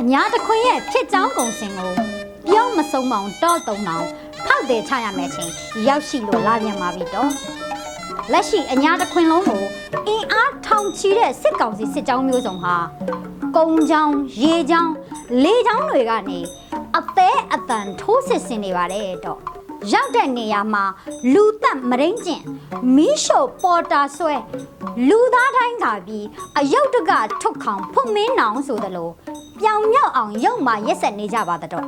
အညာတခွင်ရဲ့ဖြစ်ကြောင်းကုံစင်ကိုပြောင်းမဆုံးမောင်တော့တုံအောင်ဖောက်တယ်ချရမယ်ချင်းရောက်ရှိလို့လာပြန်ပါပြီတော့လက်ရှိအညာတခွင်လုံးကိုအင်အားထောင်ချီတဲ့စစ်ကောင်စီစစ်ကြောင်းမျိုးစုံဟာကုံချောင်းရေချောင်းလေချောင်းတွေကနေအသေးအတန်ထိုးစစ်ဆင်နေပါတယ်တော့ ရောက်တဲ့နေရာမှာလူသက်မရင်းကျင်မီးရှို့ပေါ်တာဆွဲလူသားတိုင်းသာပြီးအယုတ်တကထုတ်ခေါင်ဖွမင်းနောင်ဆိုသလိုပြောင်မြောက်အောင်ရုပ်မာရက်ဆက်နေကြပါတော့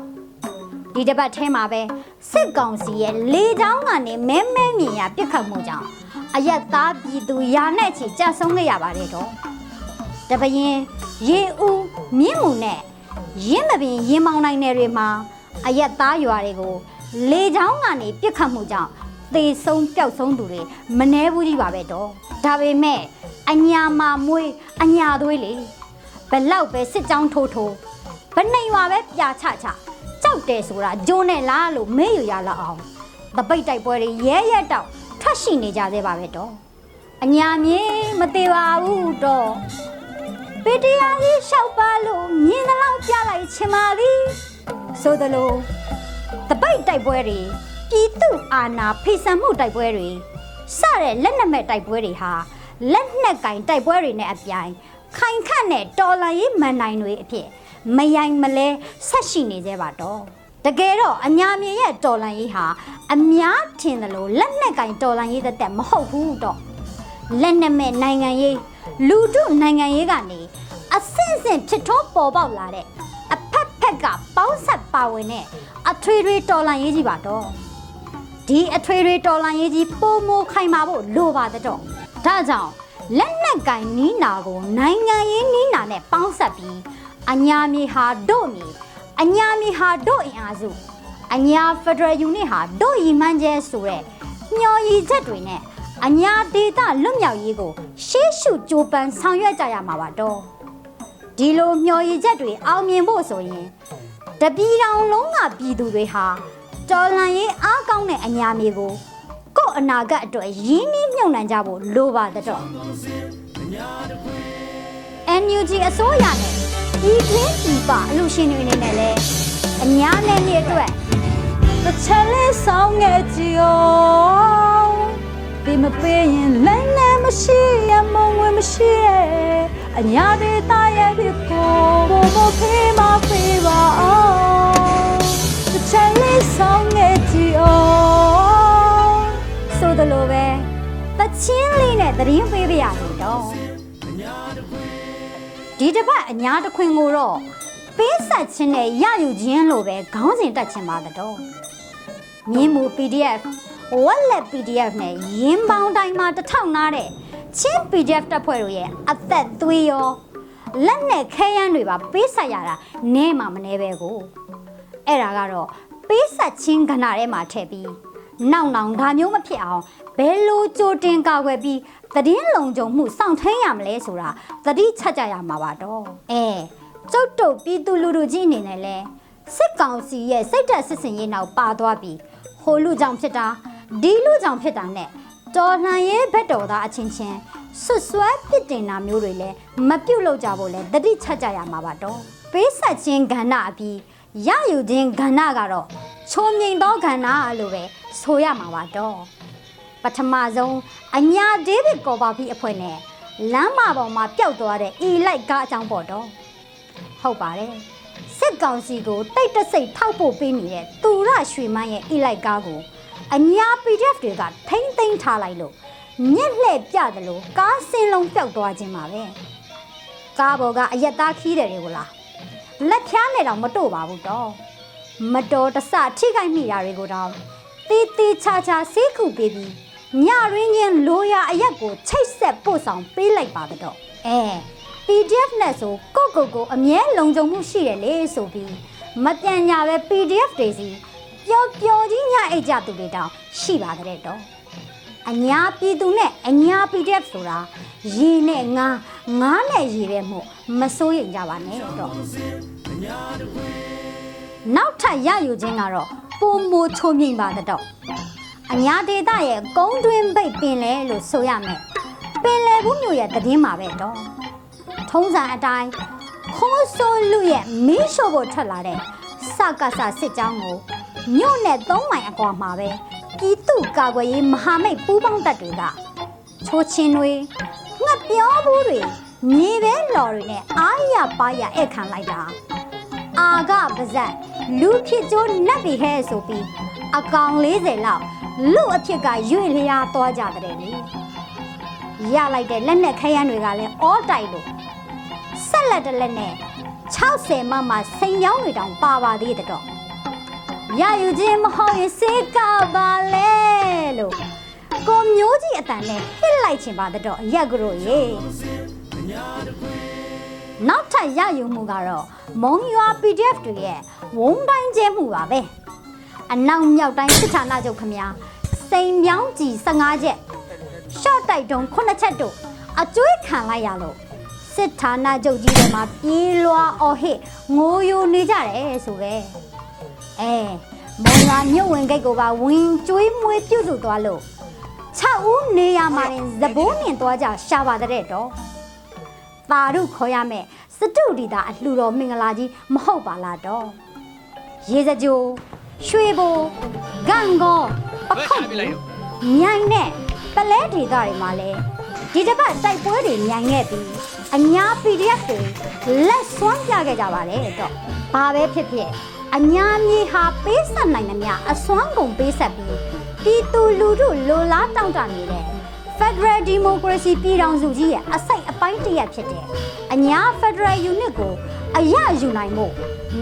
ဒီတစ်ပတ်ထဲမှာပဲစစ်ကောင်စီရဲ့လေတောင်းကနေမဲမဲမြင်ရပြစ်ခတ်မှုကြောင့်အရက်သားပြည်သူရာနဲ့ချီကြဆုံးခဲ့ရပါတယ်တော့တပရင်ရေဦးမြင့်မှုနဲ့ရင်းမပင်ရင်မောင်းနိုင်တဲ့တွေမှာအရက်သားရွာတွေကို လေချောင်းကနေပြစ်ခတ်မှုကြောင့်သေဆုံးပျောက်ဆုံးသူတွေမနှဲဘူးကြီးပါပဲတော့ဒါပေမဲ့အညာမာမွေးအညာသွေးလေဘလောက်ပဲစစ်ကြောင်းထိုးထိုးဘနေရွာပဲပြာချချကြောက်တယ်ဆိုတာဂျုံနဲ့လားလို့မေးရရလောက်အောင်တပိတ်တိုက်ပွဲတွေရဲရဲတောက်ထပ်ရှိနေကြသေးပါပဲတော့အညာမြေမသေးပါဘူးတော့ပေတရားကြီးလျှောက်ပါလို့မြင်သလောက်ပြလိုက်ချင်ပါသည်ဆိုသလို တပိတ်တိုက်ပွဲတွေပြည်သူအာဏာဖိစံမှုတိုက်ပွဲတွေစတဲ့လက်နက်မဲ့တိုက်ပွဲတွေဟာလက်နက်ကင်တိုက်ပွဲတွေနဲ့အပြိုင်ခိုင်ခန့်တဲ့တော်လန်ရေးမန်နိုင်တွေအဖြစ်မယိုင်မလဲဆက်ရှိနေသေးပါတော့တကယ်တော့အညာမြေရဲ့တော်လန်ရေးဟာအများထင်သလိုလက်နက်ကင်တော်လန်ရေးသက်သက်မဟုတ်ဘူးတော့လက်နက်မဲ့နိုင်ငံရေးလူထုနိုင်ငံရေးကနေအဆင့်ဆင့်ဖြစ်ထွန်းပေါ်ပေါက်လာတဲ့ အဖက်ဖက်ကပေါင်းဆက်ပါဝင်တဲ့အထွေထွေတော်လှန်ရေးကြီးပါတော့ဒီအထွေထွေတော်လှန်ရေးကြီးပုံမခိုင်မာဖို့လိုပါတဲ့တော့ဒါကြောင့်လက်နက်ကင်နီးနာကိုနိုင်ငံရေးနီးနာနဲ့ပေါင်းဆက်ပြီးအညာမြေဟာတို့မြေအညာမြေဟာတို့အင်အားစုအညာဖက်ဒရယ်ယူနစ်ဟာတို့ရီမှန်းကျဲဆိုတဲ့မျော်ရည်ချက်တွေနဲ့အညာဒေတာလွတ်မြောက်ရေးကိုရှေးရှုကြိုးပမ်းဆောင်ရွက်ကြရမှာပါတော့ ဒီလိုမျှော်ရည်ချက်တွေအောင်မြင်ဖို့ဆိုရင်တပြည်တော်လုံးကပြည်သူတွေဟာတော်လန်ရေးအားကောင်းတဲ့အညာမြေကိုကိုယ့်အနာဂတ်အတွက်ရင်းနှီးမြှုပ်နှံကြဖို့လိုပါတော့ NUG အစိုးရနဲ့ဒီကင်းဒီပအလူရှင်တွေအနေနဲ့လည်းအညာနယ်မြေအတွက်တစ်ချက်လေးဆောင်ငယ်ကြည့်အောင်ဒီမပေးရင်လည်းနဲ့မရှိရမုံဝင်မရှိရဲ့အညာဒေတာရဲ့ သတရင်ပေးပြရလို့တော့ဒီတစ်ပတ်အညာတစ်ခွင်ကိုတော့ပေးဆက်ခြင်းနဲ့ရယူခြင်းလို့ပဲခေါင်းစဉ်တက်ခြင်းပါတော့မြင်းမူ PDF ဝက်လက် PDF နဲ့ရင်းပေါင်းတိုင်းမှာတစ်ထောင်နာတဲ့ချင်း PDF တပ်ဖွဲ့တို့ရဲ့အသက်သွေးရောလက်နဲ့ခဲယမ်းတွေပါပေးဆက်ရတာနဲမှမနေပဲကိုအဲ့ဒါကတော့ပေးဆက်ခြင်းကဏ္ဍထဲမှာထည့်ပြီးနောက်နောင်ဒါမျိုးမဖြစ်အောင် ဘယ်လိုကြိုတင်ကာကွယ်ပြီးသတင်းလုံခြုံမှုစောင့်ထိန်ရမလဲဆိုတာသတိချက်ကြရမှာပါတော့အဲကျုပ်တို့ပြည်သူလူထုကြီးအနေနဲ့လဲစစ်ကောင်စီရဲ့စိတ်တက်စစ်စင်ရေးနောက်ပါသွားပြီးဟိုလူကြောင့်ဖြစ်တာဒီလူကြောင့်ဖြစ်တာနဲ့တော်လှန်ရေးဘက်တော်သားအချင်းချင်းဆွတ်ဆွဲပစ်တင်တာမျိုးတွေလည်းမပြုတ်လောက်ကြဖို့လဲသတိချက်ကြရမှာပါတော့ပေးဆက်ခြင်းကဏ္ဍအပြီးရယူခြင်းကဏ္ဍကတော့ချုံမြိန်သောကဏ္ဍလို့ပဲဆိုရမှာပါတော့ ပထမဆုံးအညာဒေးဗစ်ကော်ဘာဖီအဖွဲ့နဲ့လမ်းမပေါ်မှာပျောက်သွားတဲ့အီလိုက်ကားအကြောင်းပေါ့တော့ဟုတ်ပါတယ်စစ်ကောင်စီကိုတိတ်တဆိတ်ထောက်ဖို့ပေးနေတဲ့သူရရွှေမန်းရဲ့အီလိုက်ကားကိုအညာ PDF တွေကထိမ့်သိမ်းထားလိုက်လို့ညက်လှဲ့ပြတယ်လို့ကားစင်းလုံးပျောက်သွားခြင်းပါပဲကားပေါ်ကအရက်သားခီးတယ်တွေကိုလားလက်ဖြားနဲ့တော့မတို့ပါဘူးတော့မတော်တဆထိခိုက်မိတာတွေကိုတော့တီးတီးချာချာဆေးခုပေးပြီး ညရင်းချင်းလိုရာအရက်ကိုချိတ်ဆက်ပို့ဆောင်ပေးလိုက်ပါတော့အဲ PDF နဲ့ဆိုကိုကိုယ်ကိုအမြဲလုံခြုံမှုရှိတယ်လေဆိုပြီးမပြန်ညာပဲ PDF တွေစီပျော်ပျော်ကြီးညအိတ်ကြသူတွေတောင်ရှိပါတဲ့တော့အညာပြည်သူနဲ့အညာ PDF ဆိုတာရေနဲ့ငါးငါးနဲ့ရေတဲ့မှုမစိုးရိမ်ကြပါနဲ့တော့နောက်ထပ်ရယူခြင်းကတော့ပုံမချိုးမြိန်ပါတဲ့တော့ အညာဒေတာရဲ့ကုန်းတွင်းပိတ်ပင်လဲလို့ဆိုရမယ်ပင်လယ်ဘူးမြို့ရဲ့တည်င်းမှာပဲတော့ထုံးစံအတိုင်းခိုးဆိုးလူရဲ့မင်းရှို့ဖို့ထွက်လာတဲ့စကစစစ်ကြောင်းကိုမြို့နဲ့သုံးမိုင်အကွာမှာပဲပြည်သူ့ကာကွယ်ရေးမဟာမိတ်ပူးပေါင်းတပ်တွေကချိုးချင်းတွေငှက်ပြောဘူးတွေမြေပဲလော်တွေနဲ့အားရပါရဧည့်ခံလိုက်တာအာကပါဇက်လူဖြစ်ကျိုးနတ်ပြီဟဲ့ဆိုပြီးအကောင်40လောက် လူအဖြစ်ကရွေ့လျားသွားကြတဲ့လေရလိုက်တဲ့လက်နဲ့ခရမ်းတွေကလည်းအောတိုက်လို့ဆက်လက်တစ်လက်နဲ့60မမစိန်ပြောင်းတွေတောင်ပါပါသေးတဲ့တော့ရယူခြင်းမဟုတ်ရင်စေကပါလေလို့ကိုမျိုးကြီးအတန်နဲ့ဟစ်လိုက်ချင်ပါတဲ့တော့အရက်ကြလို့ရေနောက်ထပ်ရယူမှုကတော့မုံရွာ PDF တွေရဲ့ဝုံတိုင်းကျဲမှုပါပဲ အနောက်မြောက်တိုင်းစစ်ဌာနချုပ်ခမများစိန်ပြောင်းကြီး15ချက်ရှော့တိုက်တုံး9ချက်တို့အကျွေးခံလိုက်ရလို့စစ်ဌာနချုပ်ကြီးတွေမှာပြေးလွှာအော်ဟစ်ငိုယိုနေကြတယ်ဆိုပဲအဲမုံလာမြုပ်ဝင်ဂိတ်ကိုပါဝင်ကျွေးမွေးပြုတ်စုသွားလို့6ဦးနေရမှာရင်သဘိုးမြင်သွားကြရှာပါတဲ့တော့ပါရုခေါ်ရမယ်စတုဒီတာအလှတော်မင်္ဂလာကြီးမဟုတ်ပါလားတော့ရေစကြို ရွှေဘိုဂန်ကောပခုတ်မြိုင်နဲ့ပလဲဒေတာတွေမှာလဲဒီတစ်ပတ်တိုက်ပွဲတွေမြိုင်ခဲ့ပြီးအညာ PDF တွေလက်စွမ်းပြခဲ့ကြပါတယ်တော့ဘာပဲဖြစ်ဖြစ်အညာမြေဟာပေးဆက်နိုင်သမျှအစွမ်းကုန်ပေးဆက်ပြီးပြည်သူလူထုလိုလားတောင့်တနေတဲ့ Federal Democracy ပြည်ထောင်စုကြီးရဲ့အစိတ်အပိုင်းတစ်ရပ်ဖြစ်တဲ့အညာ Federal Unit ကိုအရယူနိုင်မှု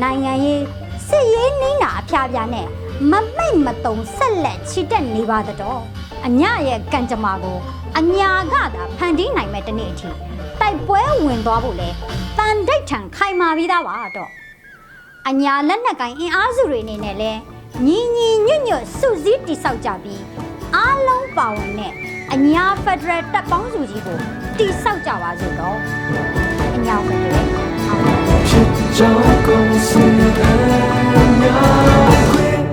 နိုင်ငံရေး စစ်ရေးနှင်းတာအဖျားပြားနဲ့မမိတ်မတုံဆက်လက်ချီတက်နေပါတော့အညာရဲ့ကံကြမ္မာကိုအညာကသာဖန်တီးနိုင်မဲ့တနေ့အထိတိုက်ပွဲဝင်သွားဖို့လဲတန်တိတ်ထန်ခိုင်မာပြီးသားပါတော့အညာလက်နက်ကိုင်အင်အားစုတွေအနေနဲ့လဲညီညီညွတ်ညွတ်စုစည်းတိဆောက်ကြပြီးအားလုံးပါဝင်တဲ့အညာဖက်ဒရယ်တပ်ပေါင်းစုကြီးကိုတိဆောက်ကြပါစို့တော့အညာဖက်ဒရယ် အားလုံးဖြစ်ကြောင်းကုန်စင်အများခွေ။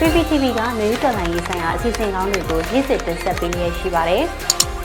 PPTV ကမျိုးတော်လိုင်းရေးဆိုင်ရာအစီအစဉ်ကောင်းတွေကိုရည်စည်တင်ဆက်ပေးနေရရှိပါတယ်။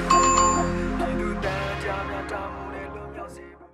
။